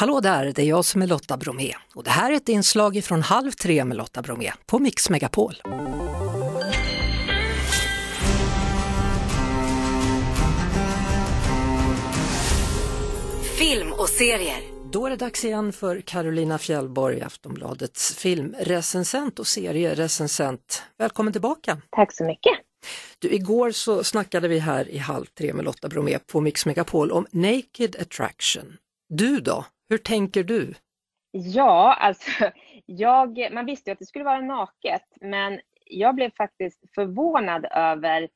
Hallå där, det är jag som är Lotta Bromé och det här är ett inslag från Halv tre med Lotta Bromé på Mix Megapol. Film och serier. Då är det dags igen för Carolina Fjällborg, Aftonbladets filmrecensent och serierecensent. Välkommen tillbaka! Tack så mycket! Du, igår så snackade vi här i Halv tre med Lotta Bromé på Mix Megapol om Naked Attraction. Du då? Hur tänker du? Ja, alltså, jag, man visste ju att det skulle vara naket, men jag blev faktiskt förvånad över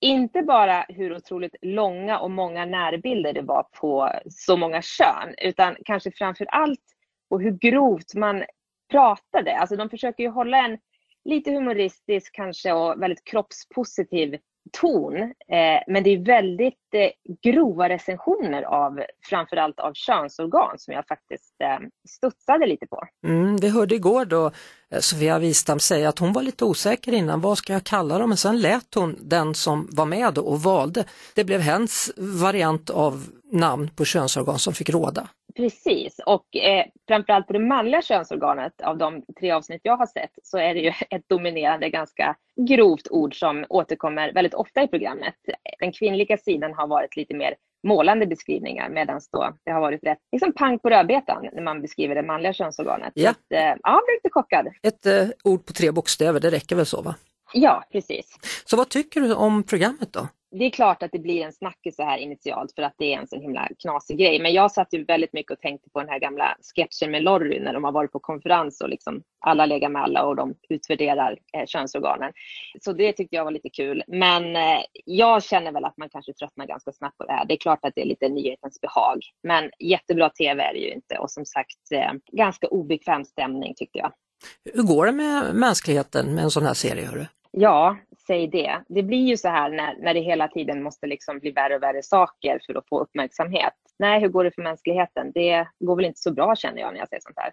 inte bara hur otroligt långa och många närbilder det var på så många kön, utan kanske framför allt och hur grovt man pratade. Alltså de försöker ju hålla en lite humoristisk kanske och väldigt kroppspositiv ton. Eh, men det är väldigt eh, grova recensioner av framförallt av könsorgan som jag faktiskt eh, studsade lite på. Mm, vi hörde igår då eh, Sofia Wistam säga att hon var lite osäker innan, vad ska jag kalla dem? Men sen lät hon den som var med och valde. Det blev hens variant av namn på könsorgan som fick råda. Precis, och eh, framförallt på det manliga könsorganet av de tre avsnitt jag har sett så är det ju ett dominerande ganska grovt ord som återkommer väldigt ofta i programmet. Den kvinnliga sidan har varit lite mer målande beskrivningar medan det har varit rätt liksom pang på rödbetan när man beskriver det manliga könsorganet. Ja. Att, eh, ja, jag blev lite chockad. Ett eh, ord på tre bokstäver, det räcker väl så va? Ja, precis. Så vad tycker du om programmet då? Det är klart att det blir en snackis så här initialt för att det är en så himla knasig grej. Men jag satt ju väldigt mycket och tänkte på den här gamla sketchen med Lorry när de har varit på konferens och liksom alla lägger med alla och de utvärderar eh, könsorganen. Så det tyckte jag var lite kul. Men eh, jag känner väl att man kanske tröttnar ganska snabbt på det här. Det är klart att det är lite nyhetens behag. Men jättebra tv är det ju inte och som sagt eh, ganska obekväm stämning tyckte jag. Hur går det med mänskligheten med en sån här serie? Hörru? Ja, säg det. Det blir ju så här när, när det hela tiden måste liksom bli värre och värre saker för att få uppmärksamhet. Nej, hur går det för mänskligheten? Det går väl inte så bra känner jag när jag ser sånt här.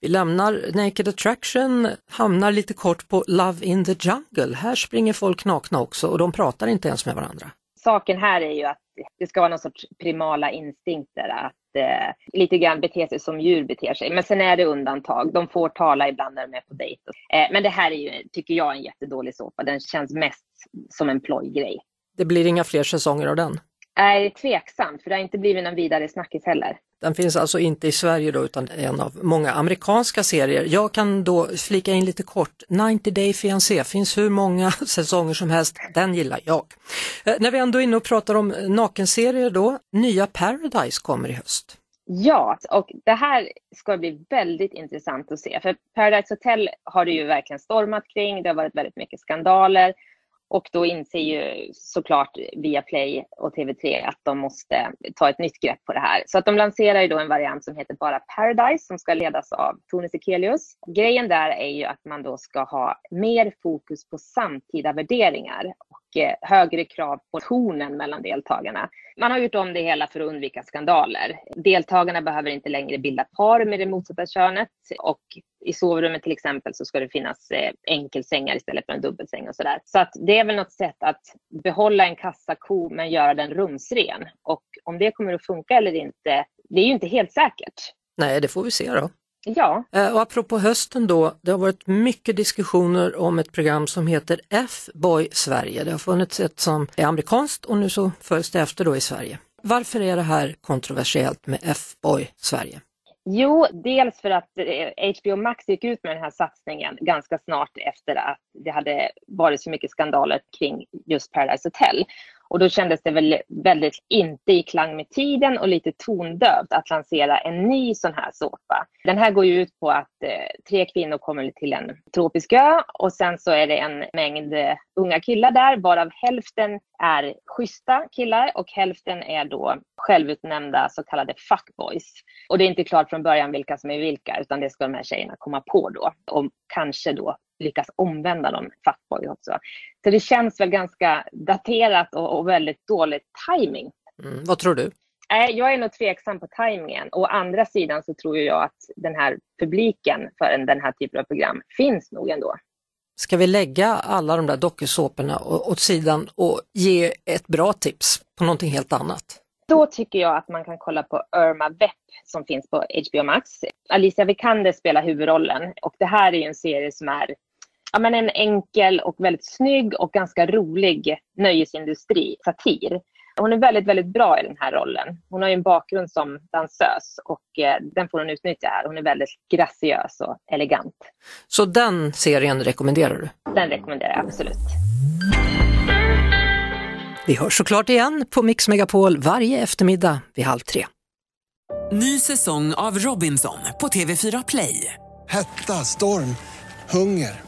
Vi lämnar Naked Attraction, hamnar lite kort på Love in the Jungle. Här springer folk nakna också och de pratar inte ens med varandra. Saken här är ju att det ska vara någon sorts primala instinkter, att eh, lite grann bete sig som djur beter sig. Men sen är det undantag. De får tala ibland när de är på dejt. Eh, men det här är ju, tycker jag, en jättedålig såpa. Den känns mest som en plojgrej. Det blir inga fler säsonger av den? Nej, tveksamt, för det har inte blivit någon vidare snackis heller. Den finns alltså inte i Sverige då utan en av många amerikanska serier. Jag kan då flika in lite kort, 90 Day Fiancé finns hur många säsonger som helst, den gillar jag. Eh, när vi ändå är inne och pratar om nakenserier då, nya Paradise kommer i höst. Ja, och det här ska bli väldigt intressant att se. För Paradise Hotel har det ju verkligen stormat kring. Det har varit väldigt mycket skandaler. Och då inser ju såklart Viaplay och TV3 att de måste ta ett nytt grepp på det här. Så att de lanserar ju då en variant som heter bara Paradise som ska ledas av Tone Sekelius. Grejen där är ju att man då ska ha mer fokus på samtida värderingar högre krav på tonen mellan deltagarna. Man har gjort om det hela för att undvika skandaler. Deltagarna behöver inte längre bilda par med det motsatta könet och i sovrummet till exempel så ska det finnas eh, enkelsängar istället för en dubbelsäng och sådär. Så att det är väl något sätt att behålla en kassako men göra den rumsren. Och om det kommer att funka eller inte, det är ju inte helt säkert. Nej, det får vi se då. Ja. Eh, och apropå hösten då, det har varit mycket diskussioner om ett program som heter F-boy Sverige. Det har funnits ett som är amerikanskt och nu så följs det efter då i Sverige. Varför är det här kontroversiellt med F-boy Sverige? Jo, dels för att HBO eh, Max gick ut med den här satsningen ganska snart efter att det hade varit så mycket skandaler kring just Paradise Hotel. Och då kändes det väl väldigt inte i klang med tiden och lite tondövt att lansera en ny sån här såpa. Den här går ju ut på att eh, tre kvinnor kommer till en tropisk ö och sen så är det en mängd eh, unga killar där varav hälften är schyssta killar och hälften är då självutnämnda så kallade fuckboys. Och det är inte klart från början vilka som är vilka utan det ska de här tjejerna komma på då och kanske då lyckas omvända dem fuckboy också. Så det känns väl ganska daterat och, och väldigt dålig timing. Mm, vad tror du? Jag är nog tveksam på tajmingen. Å andra sidan så tror jag att den här publiken för den här typen av program finns nog ändå. Ska vi lägga alla de där dokusåporna åt sidan och ge ett bra tips på någonting helt annat? Då tycker jag att man kan kolla på Irma Vep som finns på HBO Max. Alicia Vikander spelar huvudrollen och det här är en serie som är ja, men en enkel och väldigt snygg och ganska rolig nöjesindustri, satir. Hon är väldigt, väldigt bra i den här rollen. Hon har ju en bakgrund som dansös och eh, den får hon utnyttja här. Hon är väldigt graciös och elegant. Så den serien rekommenderar du? Den rekommenderar jag absolut. Vi hörs såklart igen på Mix Megapol varje eftermiddag vid halv tre. Ny säsong av Robinson på TV4 Play. Hetta, storm, hunger.